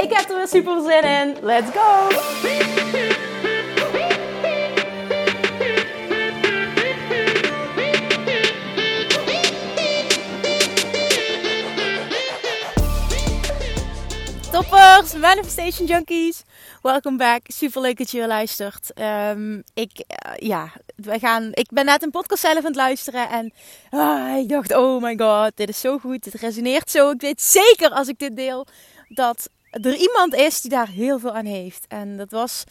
Ik heb er weer super zin in. Let's go! Toppers, Manifestation Junkies. Welkom back. Super leuk dat je weer luistert. Um, ik, uh, ja, we gaan, ik ben net een podcast zelf aan het luisteren en uh, ik dacht, oh my god, dit is zo goed. Dit resoneert zo. Ik weet zeker als ik dit deel dat er iemand is die daar heel veel aan heeft. En dat was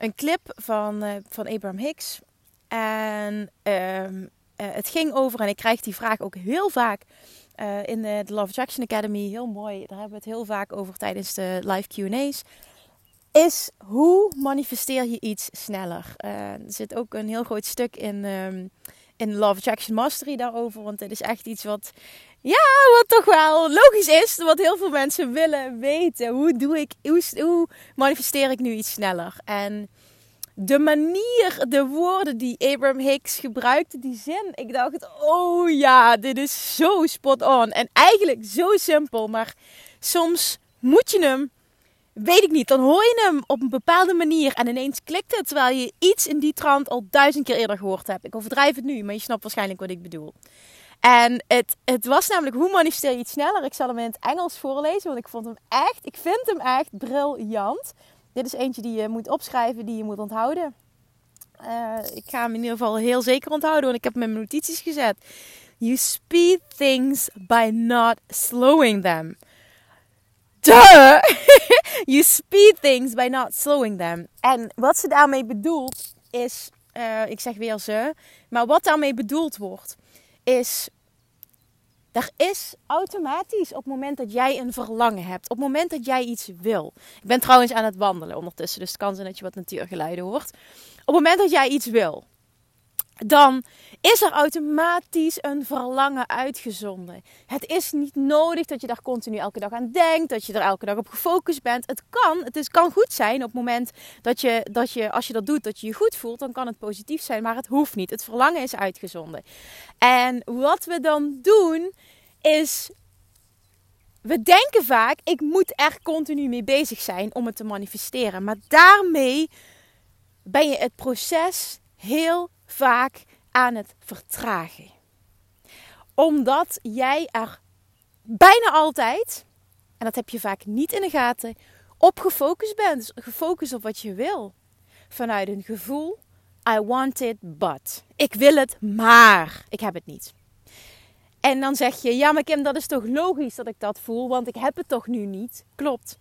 een clip van, uh, van Abraham Hicks. En um, het ging over, en ik krijg die vraag ook heel vaak uh, in de, de, Love Attraction Academy. Heel mooi, daar hebben we het heel vaak over tijdens de live QA's. Is hoe manifesteer je iets sneller? Er zit ook een heel groot stuk in, um, in Love Attraction Mastery daarover. Want het is echt iets wat, ja, wat toch wel logisch is. Wat heel veel mensen willen weten. Hoe doe ik, hoe, manifesteer ik nu iets sneller? En de manier, de woorden die Abraham Hicks gebruikte, die zin. Ik dacht, oh ja, dit is zo spot on. En eigenlijk zo simpel, maar soms moet je hem, weet ik niet, dan hoor je hem op een bepaalde manier en ineens klikt het, terwijl je iets in die trant al duizend keer eerder gehoord hebt. Ik overdrijf het nu, maar je snapt waarschijnlijk wat ik bedoel. En het, het was namelijk, hoe manifesteer je iets sneller? Ik zal hem in het Engels voorlezen, want ik vond hem echt, ik vind hem echt briljant. Dit is eentje die je moet opschrijven, die je moet onthouden. Uh, ik ga hem in ieder geval heel zeker onthouden, want ik heb hem in mijn notities gezet. You speed things by not slowing them. Duh! you speed things by not slowing them. En wat ze daarmee bedoelt is, uh, ik zeg weer ze, maar wat daarmee bedoeld wordt, is er is automatisch op het moment dat jij een verlangen hebt, op het moment dat jij iets wil. Ik ben trouwens aan het wandelen ondertussen, dus het kan zijn dat je wat natuurgeluiden hoort. Op het moment dat jij iets wil, dan is er automatisch een verlangen uitgezonden. Het is niet nodig dat je daar continu elke dag aan denkt, dat je er elke dag op gefocust bent. Het kan, het is, kan goed zijn op het moment dat je, dat je, als je dat doet, dat je je goed voelt, dan kan het positief zijn, maar het hoeft niet. Het verlangen is uitgezonden. En wat we dan doen, is we denken vaak, ik moet er continu mee bezig zijn om het te manifesteren. Maar daarmee ben je het proces heel vaak aan het vertragen. Omdat jij er bijna altijd, en dat heb je vaak niet in de gaten, op gefocust bent. Gefocust op wat je wil. Vanuit een gevoel, I want it, but. Ik wil het, maar ik heb het niet. En dan zeg je, ja maar Kim, dat is toch logisch dat ik dat voel, want ik heb het toch nu niet. Klopt.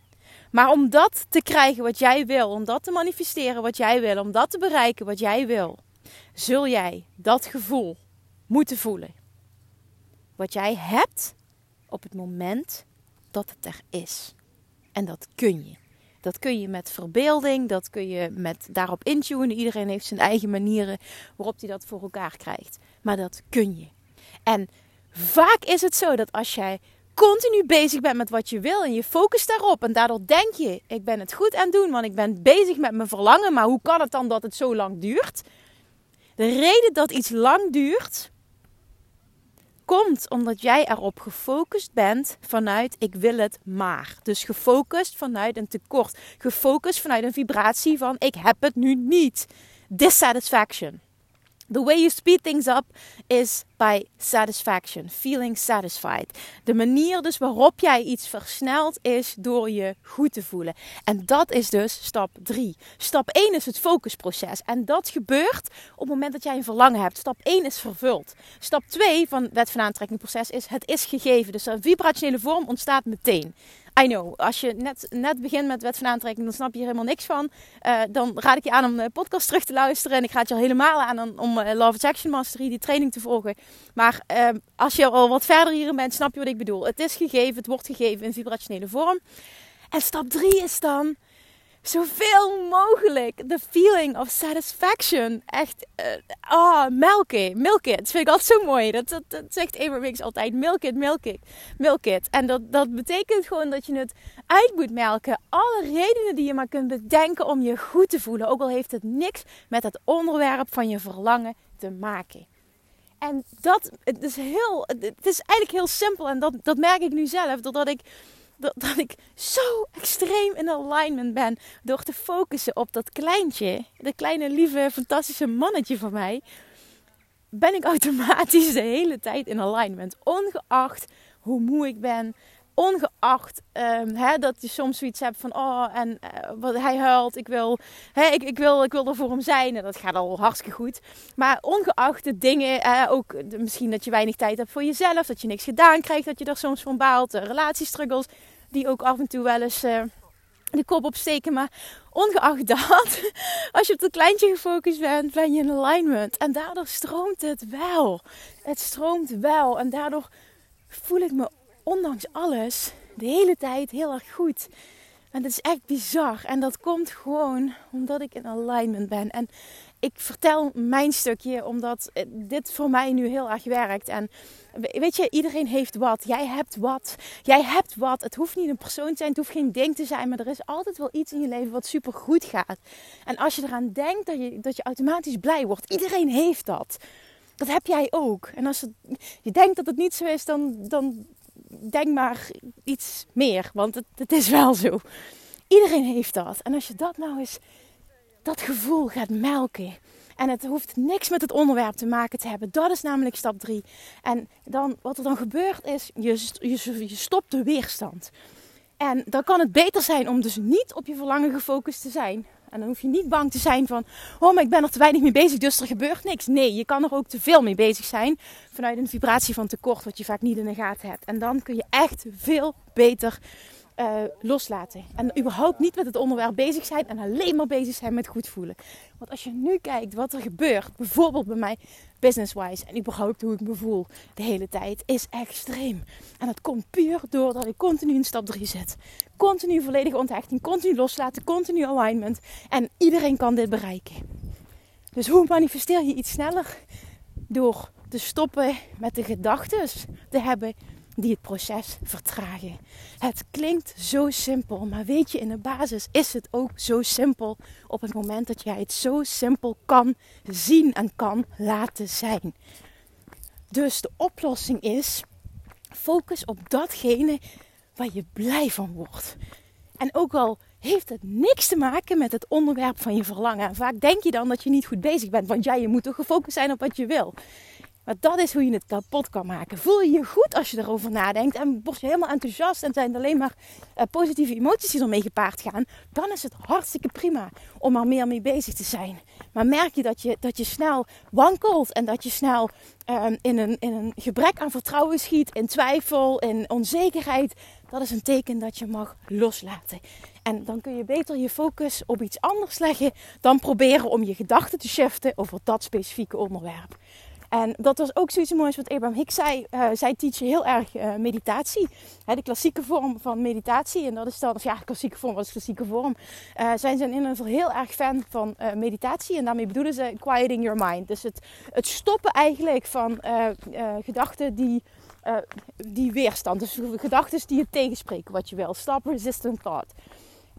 Maar om dat te krijgen wat jij wil, om dat te manifesteren wat jij wil, om dat te bereiken wat jij wil, zul jij dat gevoel moeten voelen. Wat jij hebt op het moment dat het er is. En dat kun je. Dat kun je met verbeelding, dat kun je met daarop intunen. Iedereen heeft zijn eigen manieren waarop hij dat voor elkaar krijgt. Maar dat kun je. En vaak is het zo dat als jij continu bezig bent met wat je wil en je focust daarop en daardoor denk je, ik ben het goed aan het doen, want ik ben bezig met mijn verlangen, maar hoe kan het dan dat het zo lang duurt? De reden dat iets lang duurt, komt omdat jij erop gefocust bent vanuit ik wil het maar. Dus gefocust vanuit een tekort. Gefocust vanuit een vibratie van ik heb het nu niet. Dissatisfaction. The way you speed things up is by satisfaction, feeling satisfied. De manier dus waarop jij iets versnelt is door je goed te voelen. En dat is dus stap 3. Stap 1 is het focusproces. En dat gebeurt op het moment dat jij een verlangen hebt. Stap 1 is vervuld. Stap 2 van wet van aantrekkingproces is het is gegeven. Dus een vibrationele vorm ontstaat meteen. I know, als je net, net begint met wet van aantrekking, dan snap je hier helemaal niks van. Uh, dan raad ik je aan om de podcast terug te luisteren. En ik raad je al helemaal aan om, uh, Love Attraction Mastery, die training te volgen. Maar uh, als je al wat verder hierin bent, snap je wat ik bedoel. Het is gegeven, het wordt gegeven in vibrationele vorm. En stap 3 is dan zoveel mogelijk de feeling of satisfaction. Echt, uh, oh, milk it, milk it. Dat vind ik altijd zo mooi. Dat, dat, dat zegt Abraham altijd. Milk it, milk it, milk it. En dat, dat betekent gewoon dat je het uit moet melken. Alle redenen die je maar kunt bedenken om je goed te voelen. Ook al heeft het niks met het onderwerp van je verlangen te maken. En dat het is heel, het is eigenlijk heel simpel. En dat, dat merk ik nu zelf. Doordat ik dat, ik zo extreem in alignment ben door te focussen op dat kleintje, dat kleine, lieve, fantastische mannetje van mij, ben ik automatisch de hele tijd in alignment. Ongeacht hoe moe ik ben, ongeacht um, hè, dat je soms zoiets hebt van, oh, en uh, wat hij huilt, ik wil, hè, ik, ik, wil, ik wil er voor hem zijn. En dat gaat al hartstikke goed. Maar ongeacht de dingen, ook misschien dat je weinig tijd hebt voor jezelf, dat je niks gedaan krijgt, dat je er soms van baalt, relatiestruggles, die ook af en toe wel eens uh, de kop opsteken. Maar ongeacht dat, als je op het kleintje gefocust bent, ben je in alignment. En daardoor stroomt het wel. Het stroomt wel. En daardoor voel ik me ondanks alles de hele tijd heel erg goed. En dat is echt bizar. En dat komt gewoon omdat ik in alignment ben. En ik vertel mijn stukje omdat dit voor mij nu heel erg werkt. En weet je, iedereen heeft wat. Jij hebt wat. Jij hebt wat. Het hoeft niet een persoon te zijn. Het hoeft geen ding te zijn. Maar er is altijd wel iets in je leven wat super goed gaat. En als je eraan denkt dat je, dat je automatisch blij wordt. Iedereen heeft dat. Dat heb jij ook. En als het, je denkt dat het niet zo is, dan, dan denk maar iets meer. Want het, het is wel zo. Iedereen heeft dat. En als je dat nou eens, dat gevoel gaat melken. En het hoeft niks met het onderwerp te maken te hebben. Dat is namelijk stap 3. En dan, wat er dan gebeurt is, je, je, je stopt de weerstand. En dan kan het beter zijn om dus niet op je verlangen gefocust te zijn. En dan hoef je niet bang te zijn van, oh, maar ik ben er te weinig mee bezig, dus er gebeurt niks. Nee, je kan er ook te veel mee bezig zijn vanuit een vibratie van tekort, wat je vaak niet in de gaten hebt. En dan kun je echt veel beter uh, loslaten. En überhaupt niet met het onderwerp bezig zijn en alleen maar bezig zijn met goed voelen. Want als je nu kijkt wat er gebeurt, bijvoorbeeld bij mij business-wise en überhaupt hoe ik me voel de hele tijd, is extreem. En dat komt puur doordat ik continu in stap 3 zit. Continu volledige onthechting, continu loslaten, continu alignment. En iedereen kan dit bereiken. Dus hoe manifesteer je iets sneller? Door te stoppen met de gedachten te hebben die het proces vertragen. Het klinkt zo simpel, maar weet je, in de basis is het ook zo simpel op het moment dat jij het zo simpel kan zien en kan laten zijn. Dus de oplossing is: focus op datgene waar je blij van wordt. En ook al heeft het niks te maken met het onderwerp van je verlangen. vaak denk je dan dat je niet goed bezig bent, want jij je moet toch gefocust zijn op wat je wil. Maar dat is hoe je het kapot kan maken. Voel je je goed als je erover nadenkt en word je helemaal enthousiast en zijn er alleen maar uh, positieve emoties die ermee gepaard gaan, dan is het hartstikke prima om er meer mee bezig te zijn. Maar merk je dat je, dat je snel wankelt en dat je snel uh, in, een, in een gebrek aan vertrouwen schiet, in twijfel, in onzekerheid, dat is een teken dat je mag loslaten. En dan kun je beter je focus op iets anders leggen dan proberen om je gedachten te shiften over dat specifieke onderwerp. En dat was ook zoiets moois wat Abraham Hicks zei. Uh, zij teachen heel erg uh, meditatie. Hè, de klassieke vorm van meditatie. En dat is dan, of ja, klassieke vorm, wat is klassieke vorm? Uh, zij zijn in ieder geval heel erg fan van meditatie. En daarmee bedoelen ze quieting your mind. Dus het, het stoppen eigenlijk van gedachten die, die weerstand. Dus gedachten die je tegenspreken wat je wil. Stop resistant thought.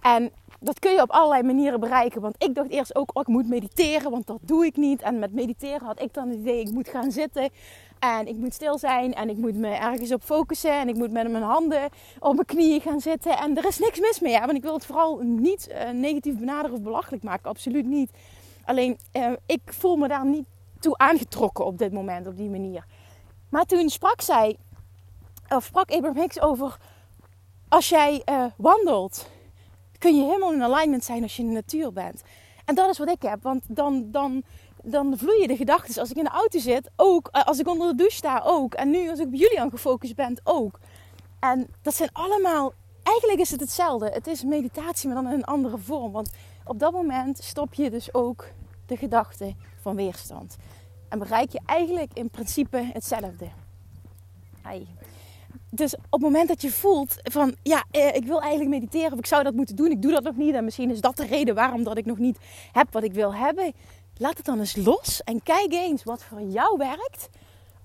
En dat kun je op allerlei manieren bereiken. Want ik dacht eerst ook, oh, ik moet mediteren, want dat doe ik niet. En met mediteren had ik dan het idee, ik moet gaan zitten. En ik moet stil zijn en ik moet me ergens op focussen. En ik moet met mijn handen op mijn knieën gaan zitten. En er is niks mis mee, want ik wil het vooral niet uh, negatief benaderen of belachelijk maken. Absoluut niet. Alleen, uh, ik voel me daar niet toe aangetrokken op dit moment, op die manier. Maar toen sprak zij, of sprak Abraham Hicks over... Als jij uh, wandelt kun je helemaal in alignment zijn als je in de natuur bent. En dat is wat ik heb, want dan, dan, dan vloeien de gedachten. Als ik in de auto zit, ook. Eh, als ik onder de douche sta, ook. En nu als ik op jullie aan gefocust ben, ook. En dat zijn allemaal, eigenlijk is het hetzelfde. Het is meditatie, maar dan in een andere vorm. Want op dat moment stop je dus ook de gedachten van weerstand. En bereik je eigenlijk in principe hetzelfde. Dus op het moment dat je voelt van ja, eh, ik wil eigenlijk mediteren of ik zou dat moeten doen, ik doe dat nog niet en misschien is dat de reden waarom dat ik nog niet heb wat ik wil hebben. Laat het dan eens los en kijk eens wat voor jou werkt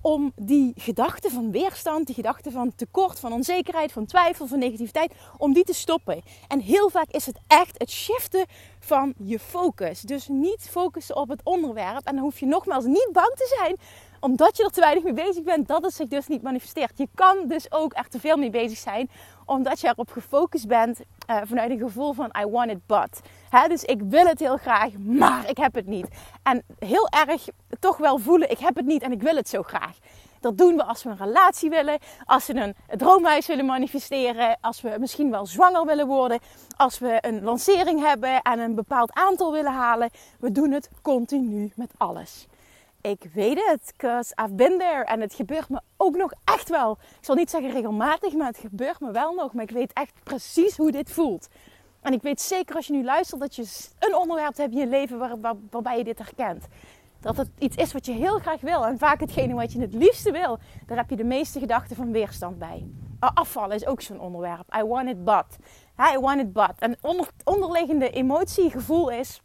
om die gedachten van weerstand, die gedachten van tekort, van onzekerheid, van twijfel, van negativiteit, om die te stoppen. En heel vaak is het echt het shiften van je focus. Dus niet focussen op het onderwerp. En dan hoef je nogmaals niet bang te zijn omdat je er te weinig mee bezig bent, dat het zich dus niet manifesteert. Je kan dus ook er te veel mee bezig zijn, omdat je erop gefocust bent uh, vanuit een gevoel van I want it but. dus ik wil het heel graag, maar ik heb het niet. En heel erg toch wel voelen, ik heb het niet en ik wil het zo graag. Dat doen we als we een relatie willen, als we een droomhuis willen manifesteren, als we misschien wel zwanger willen worden, als we een lancering hebben en een bepaald aantal willen halen. We doen het continu met alles. Ik weet het, cause I've been there. En het gebeurt me ook nog echt wel. Ik zal niet zeggen regelmatig, maar het gebeurt me wel nog. Maar ik weet echt precies hoe dit voelt. En ik weet zeker als je nu luistert dat je een onderwerp hebt in je leven waar, waar, waarbij je dit herkent. Dat het iets is wat je heel graag wil. En vaak hetgene wat je het liefste wil. Daar heb je de meeste gedachten van weerstand bij. Afvallen is ook zo'n onderwerp. I want it but. I want it but. En onder, onderliggende emotie, gevoel is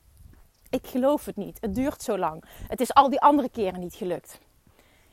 ik geloof het niet. Het duurt zo lang. Het is al die andere keren niet gelukt.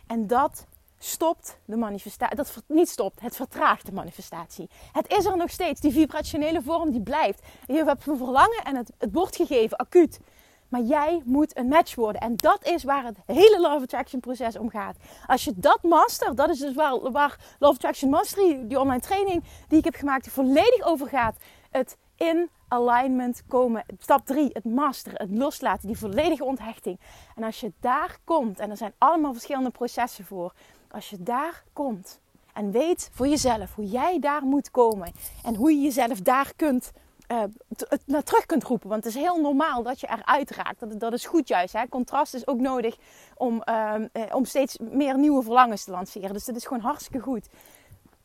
En dat stopt de manifestatie. Dat niet stopt, het vertraagt de manifestatie. Het is er nog steeds. Die vibrationele vorm die blijft. Je hebt een verlangen en het, wordt gegeven, acuut. Maar jij moet een match worden. En dat is waar het hele Love Attraction proces om gaat. Als je dat master, dat is dus waar, waar Love Attraction Mastery, die online training die ik heb gemaakt, volledig over gaat. Het in alignment komen. Stap 3, het masteren, het loslaten, die volledige onthechting. En als je daar komt, en er zijn allemaal verschillende processen voor. Als je daar komt en weet voor jezelf hoe jij daar moet komen. En hoe je jezelf daar kunt, uh, naar terug kunt roepen. Want het is heel normaal dat je eruit raakt. Dat, dat is goed juist. Hè? Contrast is ook nodig om, uh, om steeds meer nieuwe verlangens te lanceren. Dus dat is gewoon hartstikke goed.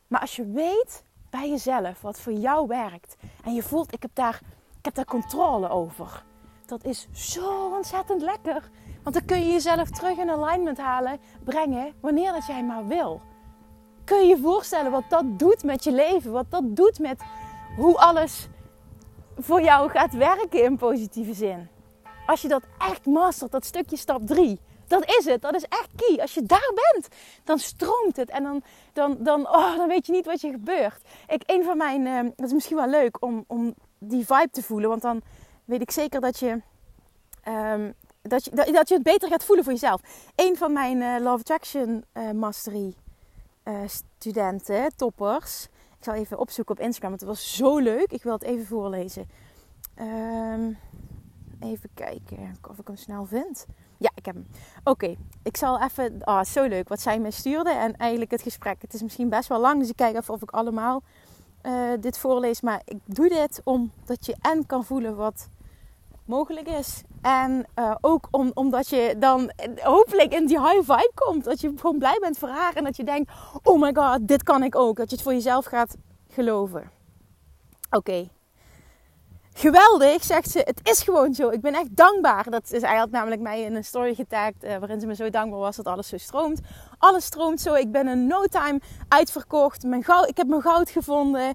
Maar als je weet bij jezelf wat voor jou werkt. En je voelt, ik heb daar, ik heb daar controle over. Dat is zo ontzettend lekker. Want dan kun je jezelf terug in alignment halen, brengen, wanneer dat jij maar wil. Kun je je voorstellen wat dat doet met je leven? Wat dat doet met hoe alles voor jou gaat werken in positieve zin? Als je dat echt mastert, dat stukje stap 3 dat is het. Dat is echt key. Als je daar bent, dan stroomt het. En dan, dan, dan, oh, dan weet je niet wat je gebeurt. Ik, een van mijn, uh, dat is misschien wel leuk om, om die vibe te voelen. Want dan weet ik zeker dat je, um, dat, je, dat, je het beter gaat voelen voor jezelf. Een van mijn uh, Love Attraction uh, Mastery studenten, toppers. Ik zal even opzoeken op Instagram, want het was zo leuk. Ik wil het even voorlezen. Um, even kijken of ik hem snel vind. Ja, ik heb hem. Oké, ik zal even. Oh, zo leuk wat zij me stuurde. En eigenlijk het gesprek. Het is misschien best wel lang, dus ik kijk even of ik allemaal uh, dit voorlees. Maar ik doe dit omdat je en kan voelen wat mogelijk is. En uh, ook om, omdat je dan hopelijk in die high vibe komt. Dat je gewoon blij bent voor haar. En dat je denkt: oh my god, dit kan ik ook. Dat je het voor jezelf gaat geloven. Oké, Geweldig, zegt ze. Het is gewoon zo. Ik ben echt dankbaar. Dat is eigenlijk namelijk mij in een story getagd. Uh, waarin ze me zo dankbaar was dat alles zo stroomt. Alles stroomt zo. Ik ben in no time uitverkocht. Mijn goud, ik heb mijn goud gevonden.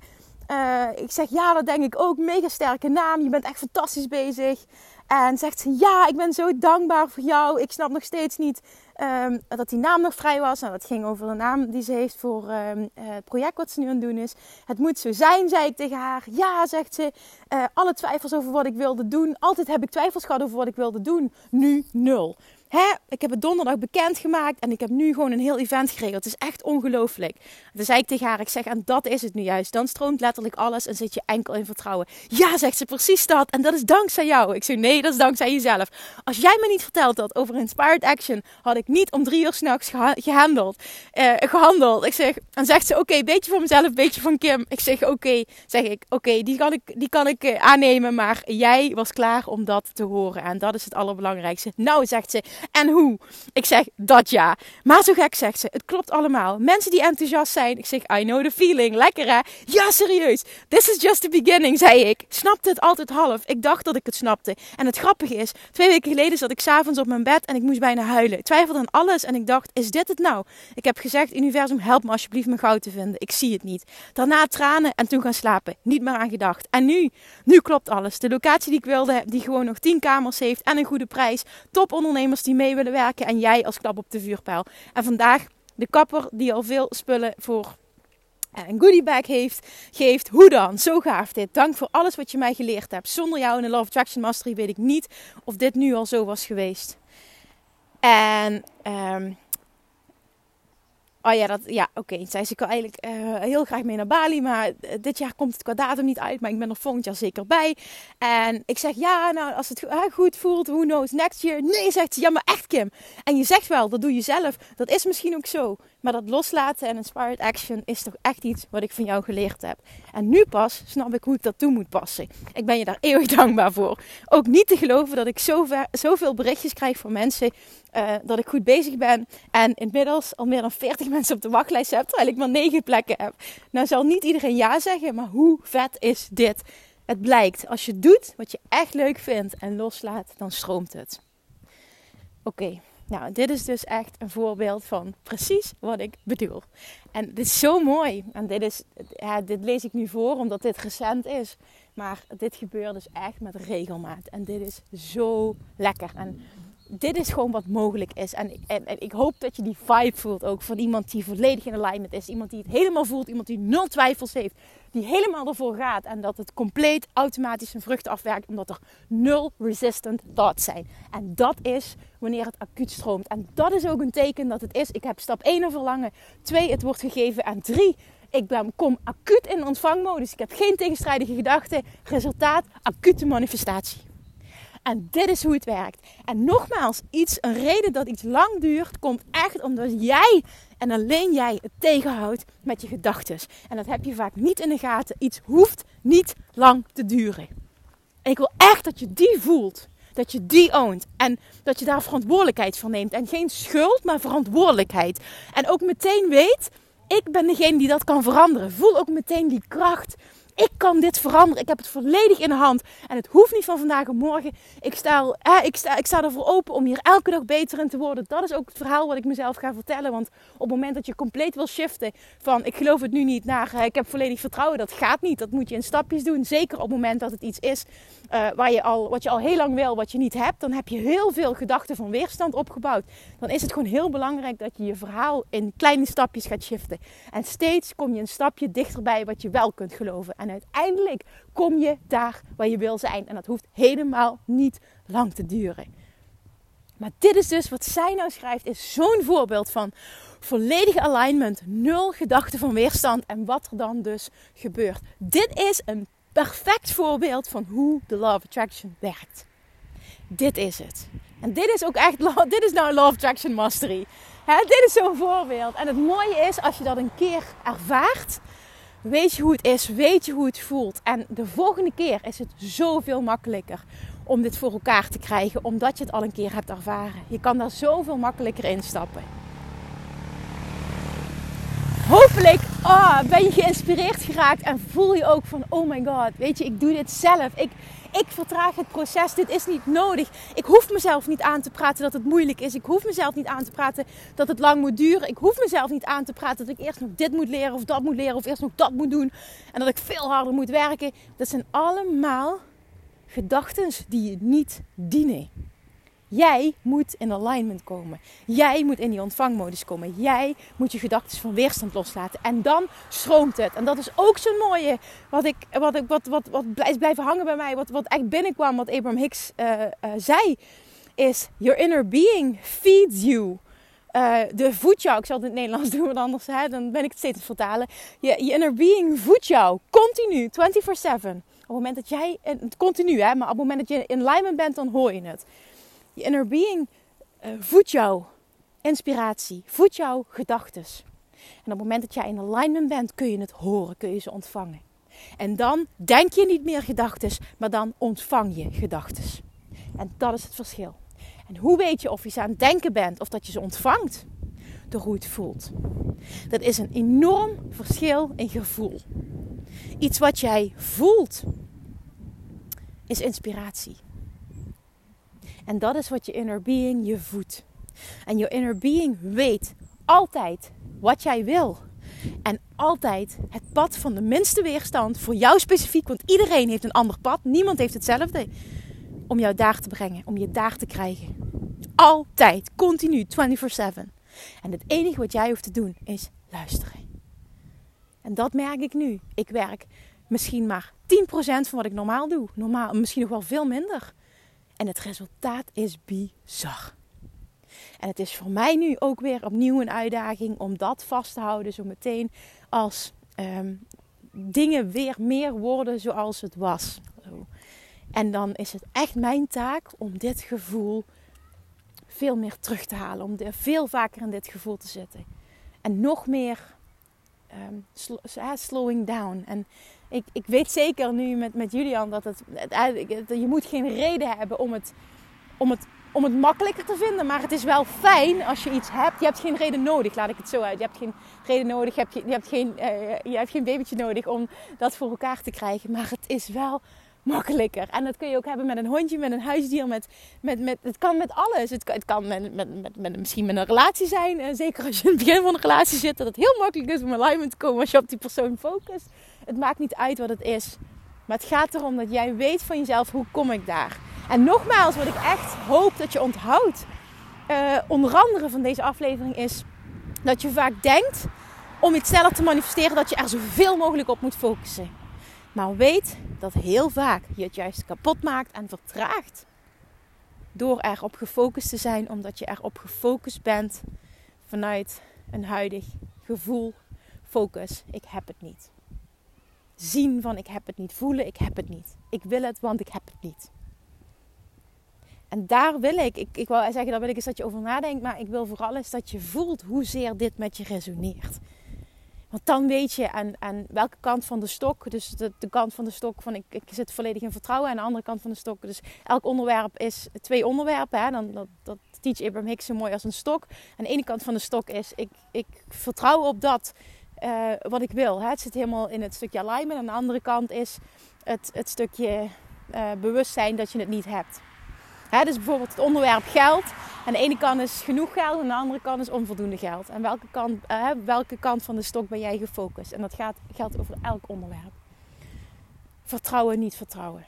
Uh, ik zeg ja, dat denk ik ook. Mega sterke naam. Je bent echt fantastisch bezig. En zegt ze ja, ik ben zo dankbaar voor jou. Ik snap nog steeds niet um, dat die naam nog vrij was. Nou, dat ging over de naam die ze heeft voor um, het project wat ze nu aan het doen is. Het moet zo zijn, zei ik tegen haar. Ja, zegt ze. Uh, alle twijfels over wat ik wilde doen. Altijd heb ik twijfels gehad over wat ik wilde doen. Nu nul. Hè, ik heb het donderdag bekendgemaakt en ik heb nu gewoon een heel event geregeld. Het is echt ongelooflijk. Dan zei ik tegen haar, ik zeg, en dat is het nu juist. Dan stroomt letterlijk alles en zit je enkel in vertrouwen. Ja, zegt ze, precies dat. En dat is dankzij jou. Ik zeg, nee, dat is dankzij jezelf. Als jij me niet verteld had over Inspired Action, had ik niet om drie uur s'nachts gehandeld, eh, gehandeld. Ik zeg, en zegt ze, oké, beetje van mezelf, beetje van Kim. Ik zeg, oké, zeg ik, oké, die kan ik, die kan ik uh, aannemen, maar jij was klaar om dat te horen. En dat is het allerbelangrijkste. Nou, zegt ze, en hoe? Ik zeg, dat ja. Maar zo gek zegt ze, het klopt allemaal. Mensen die enthousiast zijn, ik zeg, I know the feeling. Lekker hè? Ja, serieus. This is just the beginning, zei ik. Snapte het altijd half. Ik dacht dat ik het snapte. En het grappige is, twee weken geleden zat ik s'avonds op mijn bed en ik moest bijna huilen. Ik twijfelde dan alles. En ik dacht, is dit het nou? Ik heb gezegd, universum, help me alsjeblieft mijn goud te vinden. Ik zie het niet. Daarna tranen en toen gaan slapen. Niet meer aan gedacht. En nu, nu klopt alles. De locatie die ik wilde, die gewoon nog 10 kamers heeft en een goede prijs. Top ondernemers die mee willen werken en jij als klap op de vuurpijl. En vandaag de kapper die al veel spullen voor een goodiebag heeft, geeft. Hoe dan? Zo gaaf dit. Dank voor alles wat je mij geleerd hebt. Zonder jou in de Love Attraction Mastery weet ik niet of dit nu al zo was geweest. En um, Oh ja, dat, ja oké. Okay. Zei ze, ik wil eigenlijk uh, heel graag mee naar Bali. Maar eh, dit jaar komt het qua datum niet uit. Maar ik ben er volgend jaar zeker bij. En ik zeg, ja, nou, als het goed voelt, who knows, next year. Nee, zegt ze, ja, maar echt Kim. En je zegt wel, dat doe je zelf. Dat is misschien ook zo. Maar dat loslaten en inspired action is toch echt iets wat ik van jou geleerd heb. En nu pas snap ik hoe ik dat toe moet passen. Ik ben je daar eeuwig dankbaar voor. Ook niet te geloven dat ik zover, zoveel berichtjes krijg van mensen uh, dat ik goed bezig ben. En inmiddels al meer dan 40 mensen op de wachtlijst heb, terwijl ik maar 9 plekken heb. Nou zal niet iedereen ja zeggen, maar hoe vet is dit? Het blijkt, als je doet wat je echt leuk vindt en loslaat, dan stroomt het. Oké, nou dit is dus echt een voorbeeld van precies wat ik bedoel. En dit is zo mooi. En dit, is, ja, dit lees ik nu voor omdat dit recent is. Maar dit gebeurt dus echt met regelmaat. En dit is zo lekker. En dit is gewoon wat mogelijk is. En, en, en, ik hoop dat je die vibe voelt ook van iemand die volledig in alignment is. Iemand die het helemaal voelt. Iemand die nul twijfels heeft. Die helemaal ervoor gaat. En dat het compleet automatisch zijn vruchten afwerkt. Omdat er nul resistant thoughts zijn. En dat is wanneer het acuut stroomt. En dat is ook een teken dat het is. Ik heb stap 1 een verlangen. 2 het wordt gegeven. En 3 ik ben, kom acuut in ontvangmodus. Ik heb geen tegenstrijdige gedachten. Resultaat acute manifestatie. En dit is hoe het werkt. En nogmaals, iets, een reden dat iets lang duurt, komt echt omdat jij en alleen jij het tegenhoudt met je gedachten. En dat heb je vaak niet in de gaten. Iets hoeft niet lang te duren. ik wil echt dat je die voelt. Dat je die oont. En dat je daar verantwoordelijkheid voor neemt. En geen schuld, maar verantwoordelijkheid. En ook meteen weet, ik ben degene die dat kan veranderen. Voel ook meteen die kracht ik kan dit veranderen. Ik heb het volledig in de hand. En het hoeft niet van vandaag op morgen. Ik sta, ik, sta, ik sta ervoor open om hier elke dag beter in te worden. Dat is ook het verhaal wat ik mezelf ga vertellen. Want op het moment dat je compleet wil shiften van ik geloof het nu niet naar ik heb volledig vertrouwen. Dat gaat niet. Dat moet je in stapjes doen. Zeker op het moment dat het iets is uh, waar je al, wat je al heel lang wil, wat je niet hebt. Dan heb je heel veel gedachten van weerstand opgebouwd. Dan is het gewoon heel belangrijk dat je je verhaal in kleine stapjes gaat shiften. En steeds kom je een stapje dichterbij wat je wel kunt geloven. En uiteindelijk kom je daar waar je wil zijn. En dat hoeft helemaal niet lang te duren. Maar dit is dus wat zij nou schrijft, is zo'n voorbeeld van volledige alignment, nul gedachten van weerstand en wat er dan dus gebeurt. Dit is een perfect voorbeeld van hoe de Law of Attraction werkt. Dit is het. En dit is ook echt, dit is nou Law of Attraction Mastery. dit is zo'n voorbeeld. En het mooie is, als je dat een keer ervaart, Weet je hoe het is, weet je hoe het voelt. En de volgende keer is het zoveel makkelijker om dit voor elkaar te krijgen, omdat je het al een keer hebt ervaren. Je kan daar zoveel makkelijker instappen. Hopelijk oh, ben je geïnspireerd geraakt en voel je ook van, oh my god, weet je, ik doe dit zelf. Ik, ik vertraag het proces. Dit is niet nodig. Ik hoef mezelf niet aan te praten dat het moeilijk is. Ik hoef mezelf niet aan te praten dat het lang moet duren. Ik hoef mezelf niet aan te praten dat ik eerst nog dit moet leren of dat moet leren of eerst nog dat moet doen. En dat ik veel harder moet werken. Dat zijn allemaal gedachten die je niet dienen. Jij moet in alignment komen. Jij moet in die ontvangmodus komen. Jij moet je gedachten van weerstand loslaten. En dan stroomt het. En dat is ook zo'n mooie, wat, ik, wat, ik, wat, wat, wat is blijven hangen bij mij. Wat, wat echt binnenkwam, wat Abraham Hicks uh, uh, zei. Is, your inner being feeds you. Uh, de voedt jou. Ik zal het in het Nederlands doen, want anders hè, dan ben ik het steeds vertalen. Je, je inner being voedt jou. Continu, 24-7. Op het moment dat jij, continu hè, maar op het moment dat je in alignment bent, dan hoor je het. Je inner being uh, voedt jouw inspiratie, voedt jouw gedachten. En op het moment dat jij in alignment bent, kun je het horen, kun je ze ontvangen. En dan denk je niet meer gedachten, maar dan ontvang je gedachten. En dat is het verschil. En hoe weet je of je ze aan het denken bent of dat je ze ontvangt? Door hoe het voelt. Dat is een enorm verschil in gevoel. Iets wat jij voelt is inspiratie. En dat is wat je inner being je voedt. En je inner being weet altijd wat jij wil. En altijd het pad van de minste weerstand voor jou specifiek. Want iedereen heeft een ander pad. Niemand heeft hetzelfde. Om jou daar te brengen. Om je daar te krijgen. Altijd. Continu. 24-7. En het enige wat jij hoeft te doen is luisteren. En dat merk ik nu. Ik werk misschien maar 10% van wat ik normaal doe. Normaal, misschien nog wel veel minder. En het resultaat is bizar. En het is voor mij nu ook weer opnieuw een uitdaging om dat vast te houden zo meteen als um, dingen weer meer worden zoals het was. En dan is het echt mijn taak om dit gevoel veel meer terug te halen. Om veel vaker in dit gevoel te zitten. En nog meer um, slowing down. En ik, ik weet zeker nu met, met Julian dat het, je moet geen reden hebben om het, om, het, om het makkelijker te vinden. Maar het is wel fijn als je iets hebt. Je hebt geen reden nodig, laat ik het zo uit. Je hebt geen reden nodig, je hebt, hebt, geen, uh, je hebt geen babytje nodig om dat voor elkaar te krijgen. Maar het is wel makkelijker. En dat kun je ook hebben met een hondje, met een huisdier. Met, met, met, het kan met alles. Het kan, het kan met, met, met, misschien met een relatie zijn. Uh, zeker als je in het begin van een relatie zit. Dat het heel makkelijk is om alignment te komen als je op die persoon focust. Het maakt niet uit wat het is. Maar het gaat erom dat jij weet van jezelf, hoe kom ik daar? En nogmaals, wat ik echt hoop dat je onthoudt, uh, onder andere van deze aflevering, is dat je vaak denkt om iets sneller te manifesteren, dat je er zoveel mogelijk op moet focussen. Maar weet dat heel vaak je het juist kapot maakt en vertraagt. Door erop gefocust te zijn, omdat je erop gefocust bent vanuit een huidig gevoel, focus. Ik heb het niet zien van ik heb het niet, voelen ik heb het niet. Ik wil het, want ik heb het niet. En daar wil ik, ik, ik wil zeggen, daar wil ik eens dat je over nadenkt, maar ik wil vooral eens dat je voelt hoezeer dit met je resoneert. Want dan weet je aan, aan welke kant van de stok, dus de, kant van de stok van ik, ik zit volledig in vertrouwen, en de andere kant van de stok, dus elk onderwerp is twee onderwerpen. Hè? Dan, dat, dat teach Abraham Hicks zo mooi als een stok. En de ene kant van de stok is ik, ik vertrouw op dat uh, wat ik wil. Hè. Het zit helemaal in het stukje alignment. Aan de andere kant is het, het stukje uh, bewustzijn dat je het niet hebt. Hè, dus bijvoorbeeld het onderwerp geld. Aan de ene kant is genoeg geld, aan de andere kant is onvoldoende geld. En welke kant, uh, welke kant van de stok ben jij gefocust? En dat gaat, geldt over elk onderwerp. Vertrouwen, niet vertrouwen.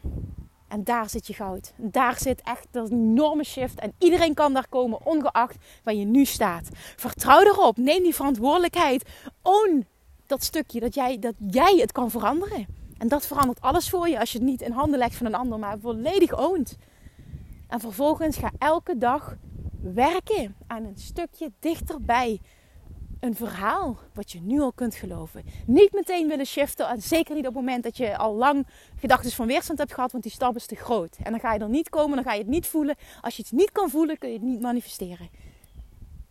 En daar zit je goud. Daar zit echt een enorme shift. En iedereen kan daar komen, ongeacht waar je nu staat. Vertrouw erop. Neem die verantwoordelijkheid. Own dat stukje dat jij, dat jij het kan veranderen. En dat verandert alles voor je als je het niet in handen legt van een ander, maar volledig oont. En vervolgens ga elke dag werken aan een stukje dichterbij een verhaal wat je nu al kunt geloven. Niet meteen willen shiften. En zeker niet op het moment dat je al lang gedachten van weerstand hebt gehad. Want die stap is te groot. En dan ga je er niet komen. Dan ga je het niet voelen. Als je het niet kan voelen, kun je het niet manifesteren.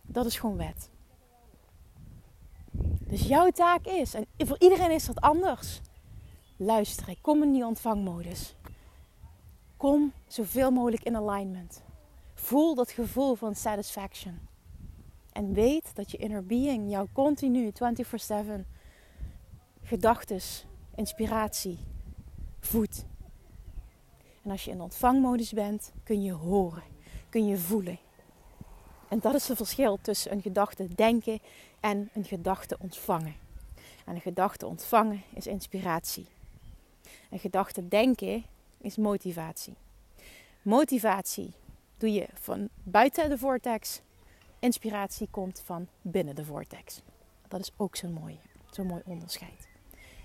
Dat is gewoon wet. Dus jouw taak is, en voor iedereen is dat anders. Luisteren. Kom in die ontvangmodus. Kom zoveel mogelijk in alignment. Voel dat gevoel van satisfaction. En weet dat je inner being jou continu 24/7 gedachten, inspiratie voedt. En als je in ontvangmodus bent, kun je horen, kun je voelen. En dat is het verschil tussen een gedachte denken en een gedachte ontvangen. En een gedachte ontvangen is inspiratie. Een gedachte denken is motivatie. Motivatie doe je van buiten de vortex inspiratie komt van binnen de vortex. Dat is ook zo'n mooi, zo'n mooi onderscheid.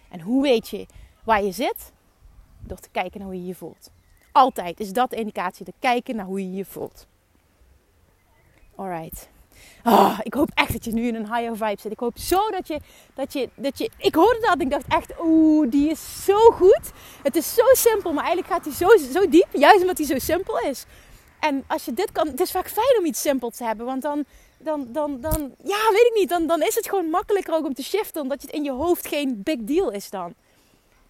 En hoe weet je waar je zit? Door te kijken naar hoe je je voelt. Altijd is dat de indicatie, te kijken naar hoe je je voelt. Alright. Oh, ik hoop echt dat je nu in een higher vibe zit. Ik hoop zo dat je, dat je, dat je... Ik hoorde dat en ik dacht echt, oeh, die is zo goed. Het is zo simpel, maar eigenlijk gaat hij zo, zo diep. Juist omdat hij zo simpel is. En als je dit kan, het is vaak fijn om iets simpels te hebben. Want dan, dan, dan, dan ja, weet ik niet. Dan, dan is het gewoon makkelijker ook om te shiften. Omdat het in je hoofd geen big deal is dan.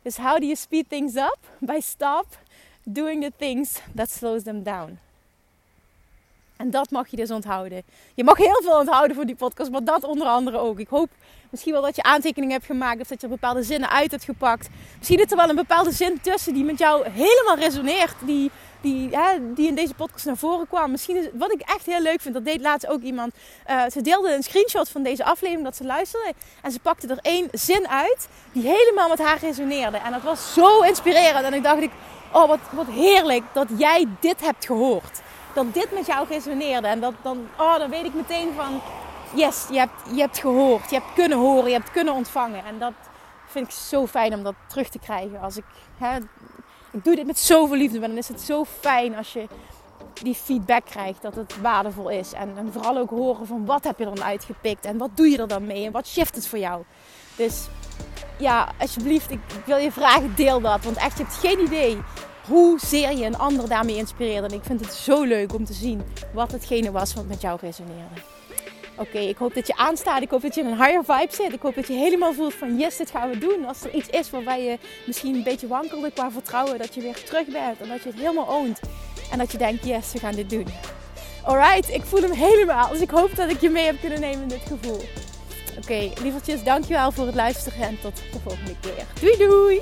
Dus how do you speed things up? By stop doing the things that slows them down. En dat mag je dus onthouden. Je mag heel veel onthouden voor die podcast, maar dat onder andere ook. Ik hoop misschien wel dat je aantekeningen hebt gemaakt of dat je bepaalde zinnen uit hebt gepakt. Misschien is er wel een bepaalde zin tussen die met jou helemaal resoneert. Die die, die in deze podcast naar voren kwam. Misschien is wat ik echt heel leuk vind, dat deed laatst ook iemand. Uh, ze deelde een screenshot van deze aflevering dat ze luisterde. En ze pakte er één zin uit die helemaal met haar resoneerde. En dat was zo inspirerend. En ik dacht ik, oh wat, wat heerlijk dat jij dit hebt gehoord. Dat dit met jou resoneerde. En dat, dan, oh, dan weet ik meteen van, yes, je hebt, je hebt gehoord. Je hebt kunnen horen, je hebt kunnen ontvangen. En dat vind ik zo fijn om dat terug te krijgen. Als ik, hè, ik doe dit met zoveel liefde, maar dan is het zo fijn als je die feedback krijgt dat het waardevol is. En, en vooral ook horen van wat heb je dan uitgepikt en wat doe je er dan mee en wat shift het voor jou. Dus ja, alsjeblieft, ik, ik wil je vragen, deel dat. Want echt, je hebt geen idee hoezeer je een ander daarmee inspireert. En ik vind het zo leuk om te zien wat hetgene was wat met jou resoneerde. Oké, ik hoop dat je aanstaat. Ik hoop dat je in een higher vibe zit. Ik hoop dat je helemaal voelt van yes, dit gaan we doen. Als er iets is waarbij je misschien een beetje wankelde qua vertrouwen, dat je weer terug bent en dat je het helemaal oont. En dat je denkt, yes, we gaan dit doen. Alright, ik voel hem helemaal. Dus ik hoop dat ik je mee heb kunnen nemen in dit gevoel. Oké, okay, lievertjes, dankjewel voor het luisteren en tot de volgende keer. Doei doei!